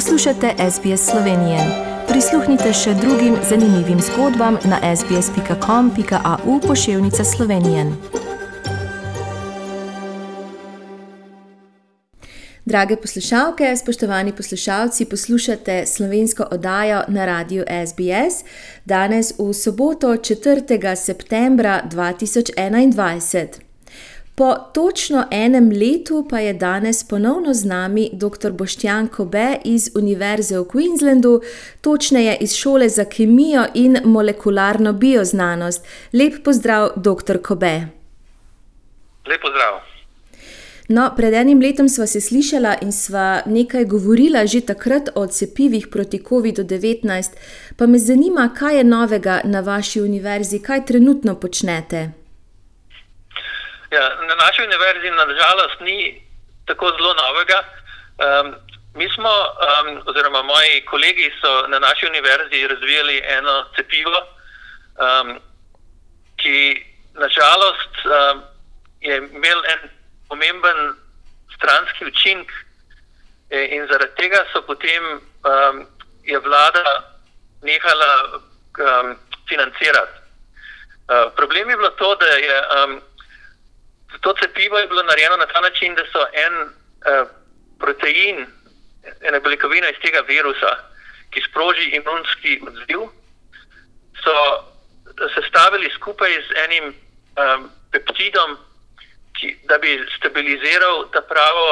Poslušate SBS Slovenije. Prisluhnite še drugim zanimivim zgodbam na sbsp.com.au pošiljka Slovenije. Drage poslušalke, spoštovani poslušalci, poslušate slovensko oddajo na radiju SBS danes v soboto 4. septembra 2021. Po točno enem letu pa je danes ponovno z nami dr. Boštjan Kobe iz Univerze v Queenslandu, točneje iz šole za kemijo in molekularno bioznanost. Lep pozdrav, dr. Kobe. Lep pozdrav. No, pred enim letom sva se slišala in sva nekaj govorila že takrat o cepivih proti COVID-19, pa me zanima, kaj je novega na vaši univerzi, kaj trenutno počnete. Ja, na naši univerzi, nažalost, ni tako zelo novega. Um, mi smo, um, oziroma moji kolegi so na naši univerzi razvijali eno cepivo, um, ki nažalost um, je imel en pomemben stranski učinek, e, in zaradi tega so potem um, je vlada nehala um, financirati. Uh, problem je bilo to, da je. Um, To cepivo je bilo narejeno na ta način, da so en uh, protein, ena beljakovina iz tega virusa, ki sproži imunski odziv, so sestavili skupaj z enim um, peptidom, ki, da bi stabiliziral ta pravo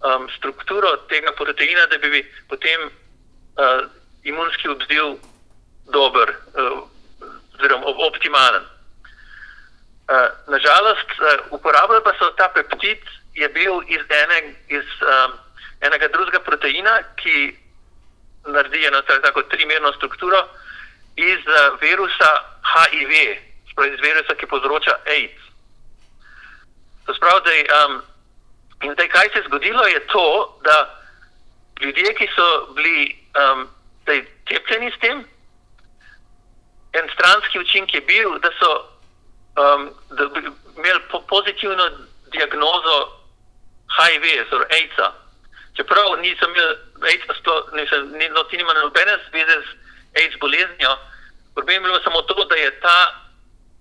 um, strukturo tega proteina, da bi potem uh, imunski odziv dober, uh, oziroma optimalen. Uh, Nažalost, uh, uporabljali pa so ta peptid, je bil iz, ene, iz um, enega drugega proteina, ki naredi eno tako trimerno strukturo iz uh, virusa HIV, spravi iz virusa, ki povzroča AIDS. To spravi, da, um, in zdaj, kaj se je zgodilo, je to, da ljudje, ki so bili um, cepljeni s tem, en stranski učinek je bil, da so um, da bi imeli po pozitivno diagnozo HIV, torej AIDS-a. Čeprav nisem imel AIDS-a, nisem ni, no, nobene zveze z AIDS boleznijo, problem je bilo samo to, da je ta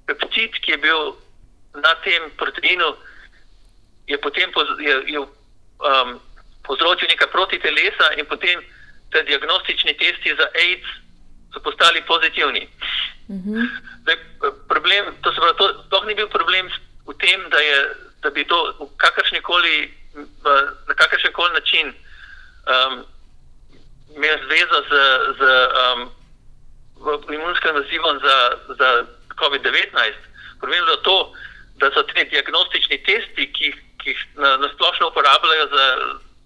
peptid, ki je bil na tem proteinu, je potem poz, je, je, um, povzročil nekaj proti telesa in potem te diagnostični testi za AIDS so postali pozitivni. Mhm. Zdaj, problem, to se pravi, to sploh ni bil problem v tem, da, je, da bi to v kakršni koli, na kakršen koli način um, imel zvezo z, z um, imunskim nazivom za, za COVID-19. Problem je to, da so ti diagnostični testi, ki, jih na, na splošno uporabljajo za,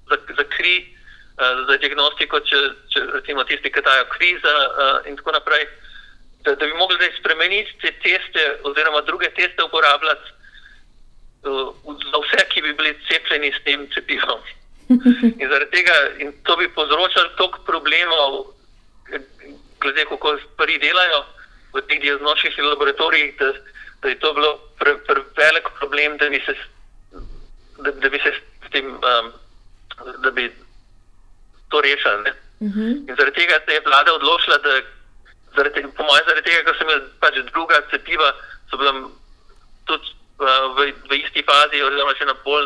za, za kri, uh, za diagnostiko, če, če recimo tisti, ki dajo kri za, uh, in tako naprej da, da bi mogli zdaj spremeniti te teste, oziroma druge teste uporabljati uh, za vse, ki bi bili cepljeni s tem cepivom. In zaradi tega in to bi povzročalo toliko problemov, glede kako stvari delajo v teh diagnostičnih laboratorijih, da, da je to bilo pre, pre velik problem, da bi se, da, da bi se s tem, um, da bi to rešili. Uh mhm. -huh. In zaradi tega se je vlada odločila, da zaradi, po mojem, zaradi tega, ker sem imel pač druga cepiva, so bila tudi uh, v, v isti fazi, oziroma še na bolj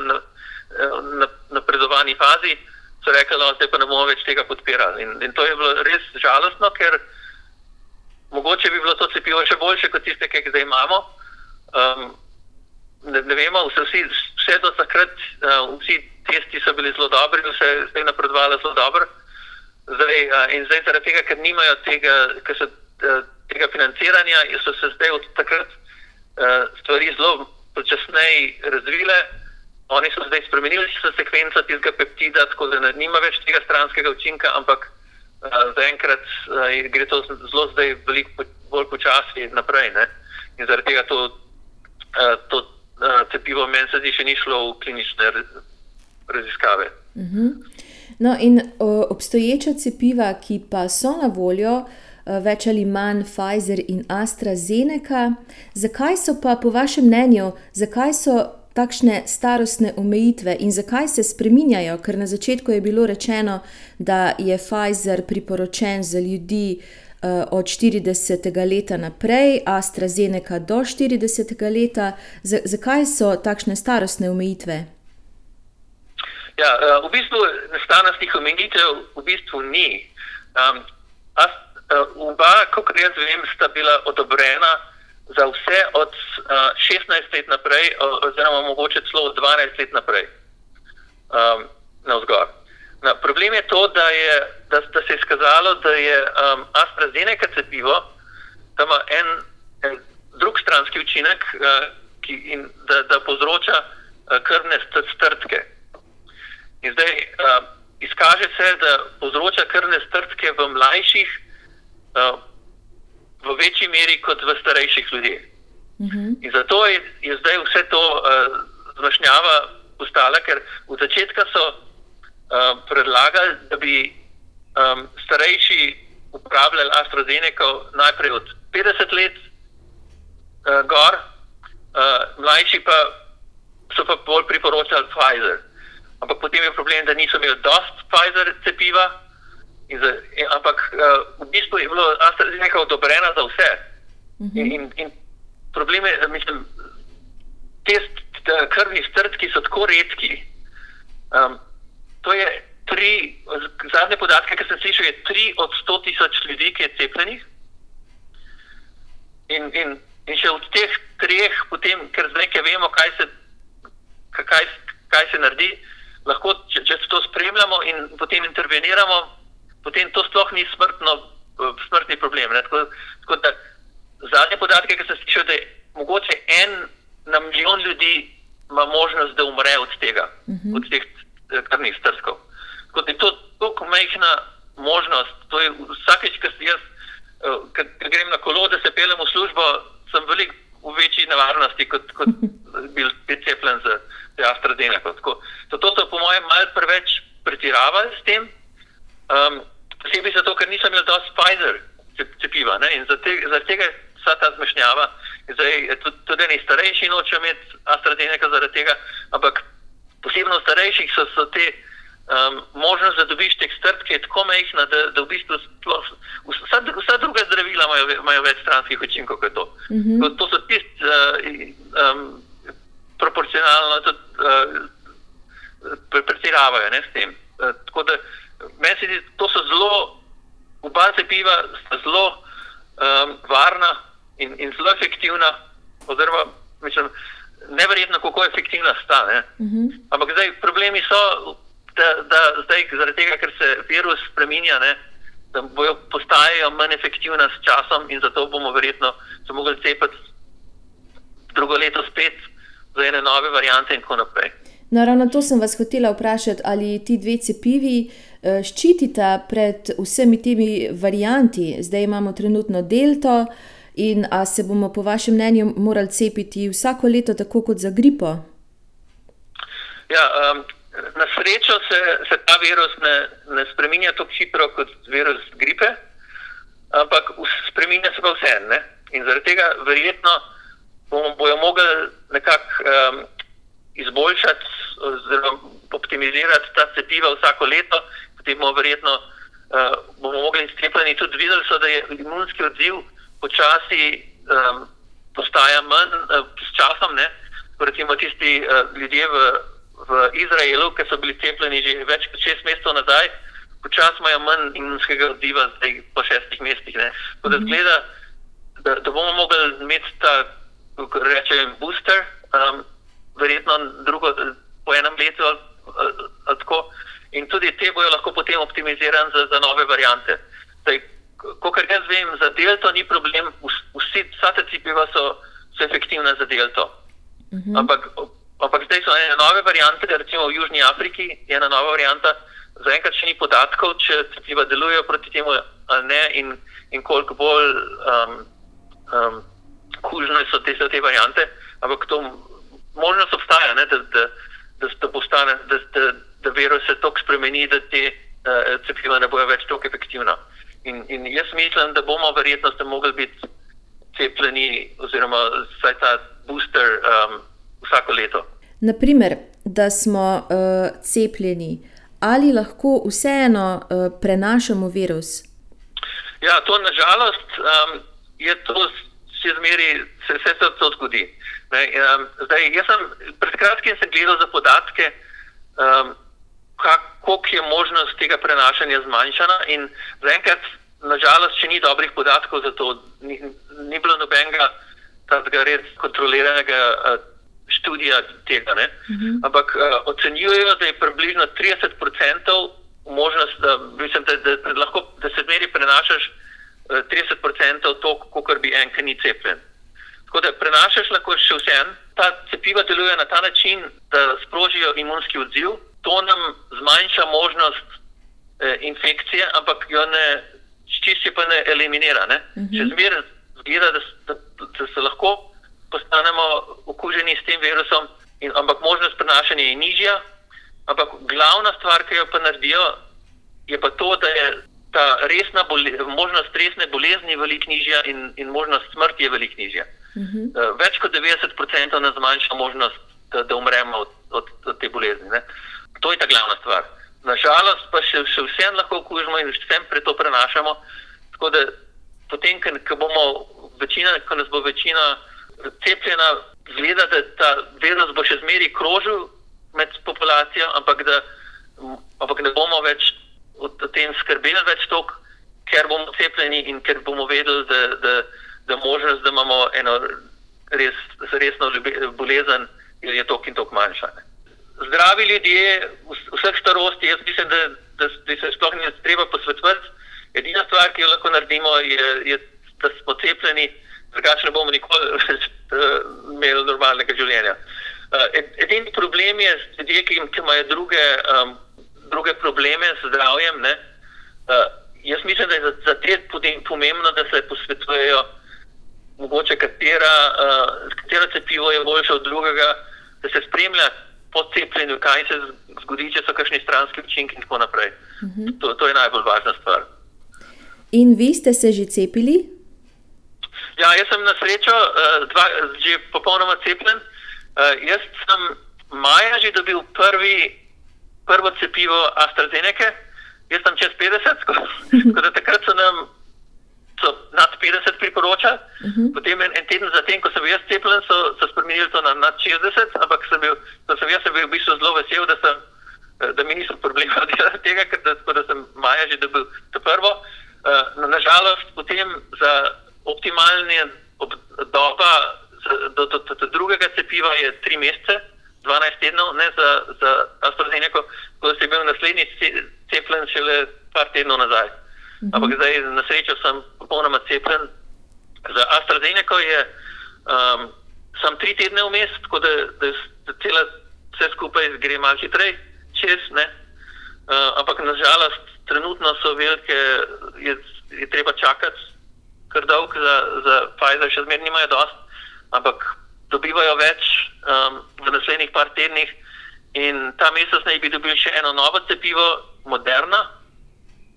napredovani na, na fazi, so rekli, da no, pa ne bomo več tega podpirali. In, in to je bilo res žalostno, ker mogoče bi bilo to cepivo še boljše kot tiste, ki jih zdaj imamo. Um, ne, ne vemo, vse, vsi, vse do takrat, uh, vsi testi so bili zelo dobri, vse je napredovalo zelo dobro. Zdaj, in zdaj, zaradi tega, ker nimajo tega, ker so, tega financiranja, so se zdaj od takrat stvari zelo počasneje razvile. Oni so zdaj spremenili sekvenco tistega peptida, tako da nima več tega stranskega učinka, ampak zaenkrat gre to zelo zdaj veliko bolj počasi naprej. Ne? In zaradi tega to, to cepivo meni se zdi še ni šlo v klinične raziskave. Uh mhm. -huh. No, in obstoječa cepiva, ki pa so na voljo, več ali manj Pfizer in AstraZeneca, zakaj so pa, po vašem mnenju, zakaj so takšne starostne omejitve in zakaj se spreminjajo? Ker na začetku je bilo rečeno, da je Pfizer priporočen za ljudi uh, od 40. leta naprej, AstraZeneca do 40. leta. Z zakaj so takšne starostne omejitve? Ja, uh, v bistvu starostnih omejitev v bistvu ni. Um, as, uh, oba, kot jaz vem, sta bila odobrena za vse od uh, 16 let naprej, oziroma mogoče celo od 12 let naprej, um, na vzgor. Na, problem je to, da, je, da, da se je skazalo, da je um, AstraZeneca cepivo, da ima en, en drug stranski učinek, uh, ki, in, da, da povzroča uh, krvne strtke. In zdaj uh, izkaže se, da povzroča krvne strtke v mlajših. Uh, v večji meri kot v starejših ljudeh. Uh mhm. -huh. In zato je, je zdaj vse to uh, zmešnjava postala, ker v začetku so uh, predlagali, da bi um, starejši uporabljali AstraZeneca najprej od 50 let uh, gor, uh, mlajši pa so pa bolj priporočali Pfizer. Ampak potem je problem, da niso imeli dost Pfizer cepiva. Za, ampak uh, v bistvu je bilo AstraZeneca odobrena za vse. Uh mhm. -huh. in, in, in problem je, mislim, te krvni strtki so tako redki. Um, to je tri, zadnje podatke, ki sem slišal, je tri od sto tisoč ljudi, ki je cepljenih. In, in, in še od teh treh, potem, ker zdaj nekaj vemo, kaj se, kaj, kaj se naredi, lahko, če, če to spremljamo in potem interveniramo potem to sploh ni smrtno, eh, smrtni problem. Tako, tako da, zadnje podatke, ki sem slišal, da je mogoče en na milijon ljudi ima možnost, da umre od tega, uh mhm. -huh. od teh eh, krvnih strskov. Tako da je to tako majhna možnost. To je vsakeč, ko jaz uh, grem na kolo, da se pelem v službo, sem veliko v večji nevarnosti, kot, kot bil cepljen z AstraZeneca. To so po mojem malce preveč pretiravali s tem. Um, posebej zato, ker nisem imel dosti Pfizer cepiva ne? in zaradi tega je vsa ta zmešnjava. Zdaj, tudi, tudi ne starejši nočejo imeti AstraZeneca zaradi tega, ampak posebno starejših so, so te um, možnost, da dobiš te strpke tako majhna, da, da v bistvu sploh, vsa, vsa druga zdravila imajo, imajo več stranskih učinkov kot to. Mm -hmm. to. To so tisti uh, um, proporcionalno, tudi uh, pretiravajo s tem. Uh, tako da meni se zdi, to so zelo, oba cepiva sta zelo um, varna in, in zelo efektivna, oziroma mislim, neverjetno, kako efektivna sta. Uh mhm. -huh. Ampak zdaj problemi so, da, da zdaj zaradi tega, ker se virus spremenja, da bojo postajajo manj efektivna s časom in zato bomo verjetno se mogli cepiti drugo leto spet za ene nove variante in tako naprej. Naravno, to sem vas hotela vprašati, ali ti dve cepivi Eh, ščitita pred vsemi temi varianti. Zdaj imamo trenutno delto, in a se bomo, po vašem mnenju, morali cepiti vsako leto, tako kot za gripo? Ja, um, na srečo se, se ta virus ne, ne spremenja tako hitro kot virus gripe, ampak spremenja se pa vse. Ne? In zaradi tega verjetno bomo bojo mogli nekako um, izboljšati oziroma optimizirati ta cepiva vsako leto, potem bomo verjetno uh, bomo mogli cepljeni tudi videli, so, da je imunski odziv počasi um, postaja manj uh, s časom. Ne? Recimo tisti uh, ljudje v, v Izraelu, ki so bili cepljeni že več kot šest mesecev nazaj, počasi imajo manj imunskega odziva zdaj po šestih mesecih. Tako da zgleda, da, da bomo mogli imeti ta, kako rečem, booster, um, verjetno drugo, po enem letu ali, ali, ali tako in tudi te bojo lahko potem optimizirane za, za nove variante. Kot jaz vem, za delto ni problem, vsi, vsa ta cepiva so, so efektivna za delto. Mhm. ampak, ampak zdaj so ene nove variante, recimo v Južni Afriki je ena nova varianta. Zaenkrat še ni podatkov, če cepiva delujejo proti temu ali ne, in, in koliko bolj um, um, kužne so te, te variante. Ampak to možnost obstaja, ne, da, da, da, da postane. Da, da, da virus se tako spremeni, da te uh, cepiva ne bojo več tako efektivna. In, in jaz mislim, da bomo verjetno mogli biti cepljeni, oziroma vsaj ta booster um, vsako leto. Naprimer, da smo uh, cepljeni, ali lahko vseeno uh, prenašamo virus? Ja, to nažalost um, je to, še zmeri, se vse to zgodi. Ne, um, zdaj, jaz sem pred kratkim sem gledal za podatke, um, kako je možnost tega prenašanja zmanjšana. In zaenkrat, nažalost, še ni dobrih podatkov za to, ni, ni bilo nobenega tega res kontroliranega uh, študija tega. Uh mhm. -huh. Ampak uh, ocenjujejo, da je približno 30% možnost, da, mislim, da, da, da, lahko, da se zmeri prenašaš uh, 30% to, kot bi en, ki ni cepljen. Tako da prenašaš lahko še vse en. Ta cepiva delujejo na ta način, da sprožijo imunski odziv. To nam zmanjša možnost eh, infekcije, ampak jo ne čisti, pa ne eliminira. Ne? Uh -huh. Še zmeraj zgleda, da, da, da se lahko postanemo okuženi s tem virusom, in, ampak možnost prenašanja je nižja. Ampak glavna stvar, ki jo pa naredijo, je pa to, da je ta resna bole, možnost resne bolezni veliko nižja in, in možnost smrti je veliko nižja. Uh mhm. eh, -huh. Več kot 90% nas zmanjša možnost, da, da umremo od, od, od te bolezni. Ne? To je ta glavna stvar. Nažalost, pa še, še vsem lahko okužimo in vsem pre to prenašamo. Tako da potem, ko bomo večina, ko nas bo večina cepljena, zgleda, da ta virus bo še zmeraj krožil med populacijo, ampak da ampak ne bomo več o tem skrbeli več tok, ker bomo cepljeni in ker bomo vedeli, da, da, da možnost, da imamo eno res, resno bolezen, je tok in tok manjša. Zdravi ljudje, vseh starosti, jaz mislim, da, da, da se sploh ni treba posvetovati. Edina stvar, ki jo lahko naredimo, je, je da smo cepljeni, drugače ne bomo nikoli uh, imeli normalnega življenja. Uh, edini problem je z ljudmi, ki, ki imajo druge, um, druge probleme z zdravjem. Uh, jaz mislim, da je za, za te pomembno, da se posvetujejo, mogoče katera, uh, katero cepivo je boljše od drugega, da se spremlja po cepljenju, kaj se zgodi, če so kakšni stranski učinki in tako naprej. Uh mhm. -huh. to, to je najbolj važna stvar. In vi ste se že cepili? Ja, jaz sem na srečo uh, dva, že popolnoma cepljen. Uh, jaz sem maja že dobil prvi, prvo cepivo AstraZeneca, jaz sem čez 50, tako da takrat so nam so nad 50 priporočali. Uh mhm. -huh. Potem en, en teden zatem, ko sem bil jaz cepljen, so, so spremenili to na nad 60, ampak sem bil, sem, jaz sem bil v bistvu zelo vesel, da, sem, da mi niso problemi od tega, ker da, da sem maja že dobil to prvo. Uh, Nažalost, potem za optimalne doba do, do, do, do drugega cepiva je 3 mesece, 12 tednov, ne za, za AstraZeneca, ko sem bil naslednji cepljen šele par tednov nazaj. -huh. Ampak zdaj na srečo sem popolnoma cepljen. Za AstraZeneca je um, sam 3 tedne vmes, tako da, da, da cela, vse skupaj gre malo hitreje čez. Uh, ampak nažalost, trenutno so velike, je, je treba čakati, ker dolg za, za Pfizer še zmeraj nimajo dost, ampak dobivajo več um, v naslednjih par tednih. In ta mesec naj bi dobili še eno novo cepivo, Moderna,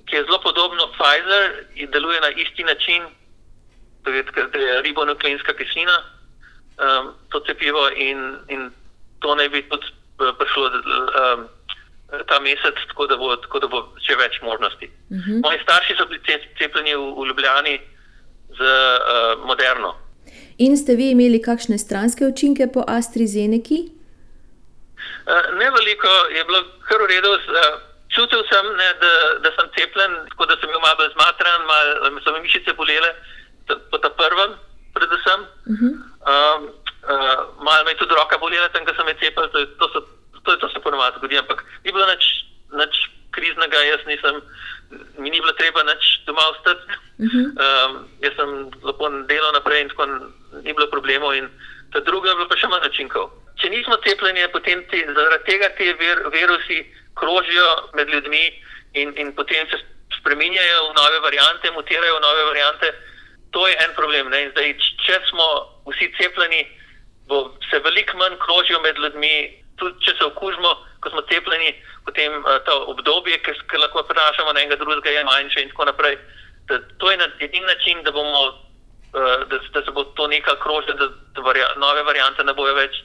ki je zelo podobno Pfizer in deluje na isti način, da je, je ribonukleinska kislina, um, to cepivo in, in to naj bi tudi uh, prišlo. Um, Ta mesec, tako da, bo, tako da bo še več možnosti. Uh mhm. -huh. Moji starši so bili cepljeni v, v Ljubljani, z uh, moderno. In ste vi imeli kakšne stranske učinke po AstraZeneca? Uh, ne veliko, je bilo kar v redu. Uh, čutil sem, ne, da, da sem cepljen, tako da sem bil malo zmatran, malo so mi mišice bolele, po ta prvem, predvsem. Uh -huh. um, uh, malo me je tudi roka bolela, tam, ko sem je cepil, to, to, to, to se ponovadi zgodi, ampak ni bilo nič, nič kriznega, jaz nisem mi ni bilo treba več doma ostati. Uh -huh. um, jaz sem lepo delal naprej in tako ni bilo problemov. In ta druga je bila pa še manj načinkov. Če nismo cepljeni, potem te, zaradi tega ti vir, virusi krožijo med ljudmi in, in potem se spremenjajo v nove variante, mutirajo v nove variante. To je en problem. Zdaj, če smo vsi cepljeni, bo se veliko manj krožijo med ljudmi, tudi če se okužimo, ko smo cepljeni potem uh, to obdobje, ki lahko prenašamo na enega drugega, je manjše in tako naprej. Da, to je edini način, da, bomo, uh, da, da se bo to nekaj krožilo, da, da varia, nove variante ne bojo več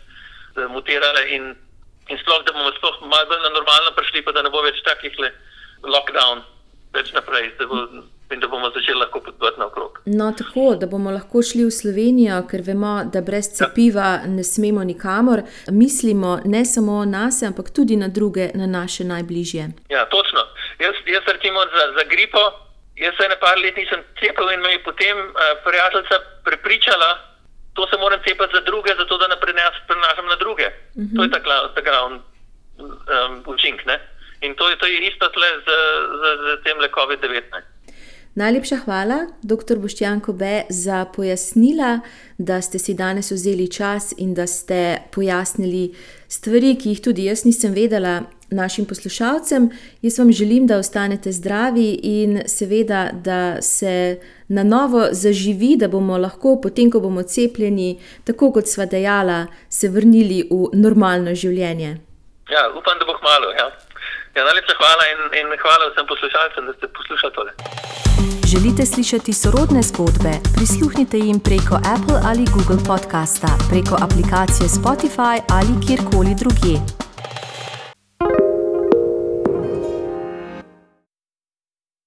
mutirale in, in sploh, da bomo sploh malo bolj na normalno prišli, pa da ne bo več takih lockdown več naprej. Da bo, In da bomo začeli lahko potovati naokrog. No, tako da bomo lahko šli v Slovenijo, ker vemo, da brez ja. cepiva ja. ne smemo nikamor. Mislimo ne samo na sebe, ampak tudi na druge, na naše najbližje. Ja, točno. Jaz, jaz recimo za, za gripo, jaz se nekaj let nisem cepil in me je potem uh, prijateljica prepričala, to se moram cepiti za druge, zato da ne prenašam na druge. Uh -huh. To je ta glavni um, učinek. In to je, to je isto tle z, z, z tem le COVID-19. Najlepša hvala, dr. Boštjan Kobe, za pojasnila, da ste si danes vzeli čas in da ste pojasnili stvari, ki jih tudi jaz nisem vedela našim poslušalcem. Jaz vam želim, da ostanete zdravi in seveda, da se na novo zaživi, da bomo lahko, potem ko bomo cepljeni, tako kot sva dejala, se vrnili v normalno življenje. Ja, upam, da bo hmalo. Ja. Ja, najlepša hvala in, in hvala vsem poslušalcem, da ste poslušali tole. Želite slišati sorodne zgodbe? Prisluhnite jim preko Apple ali Google podcasta, preko aplikacije Spotify ali kjerkoli drugje.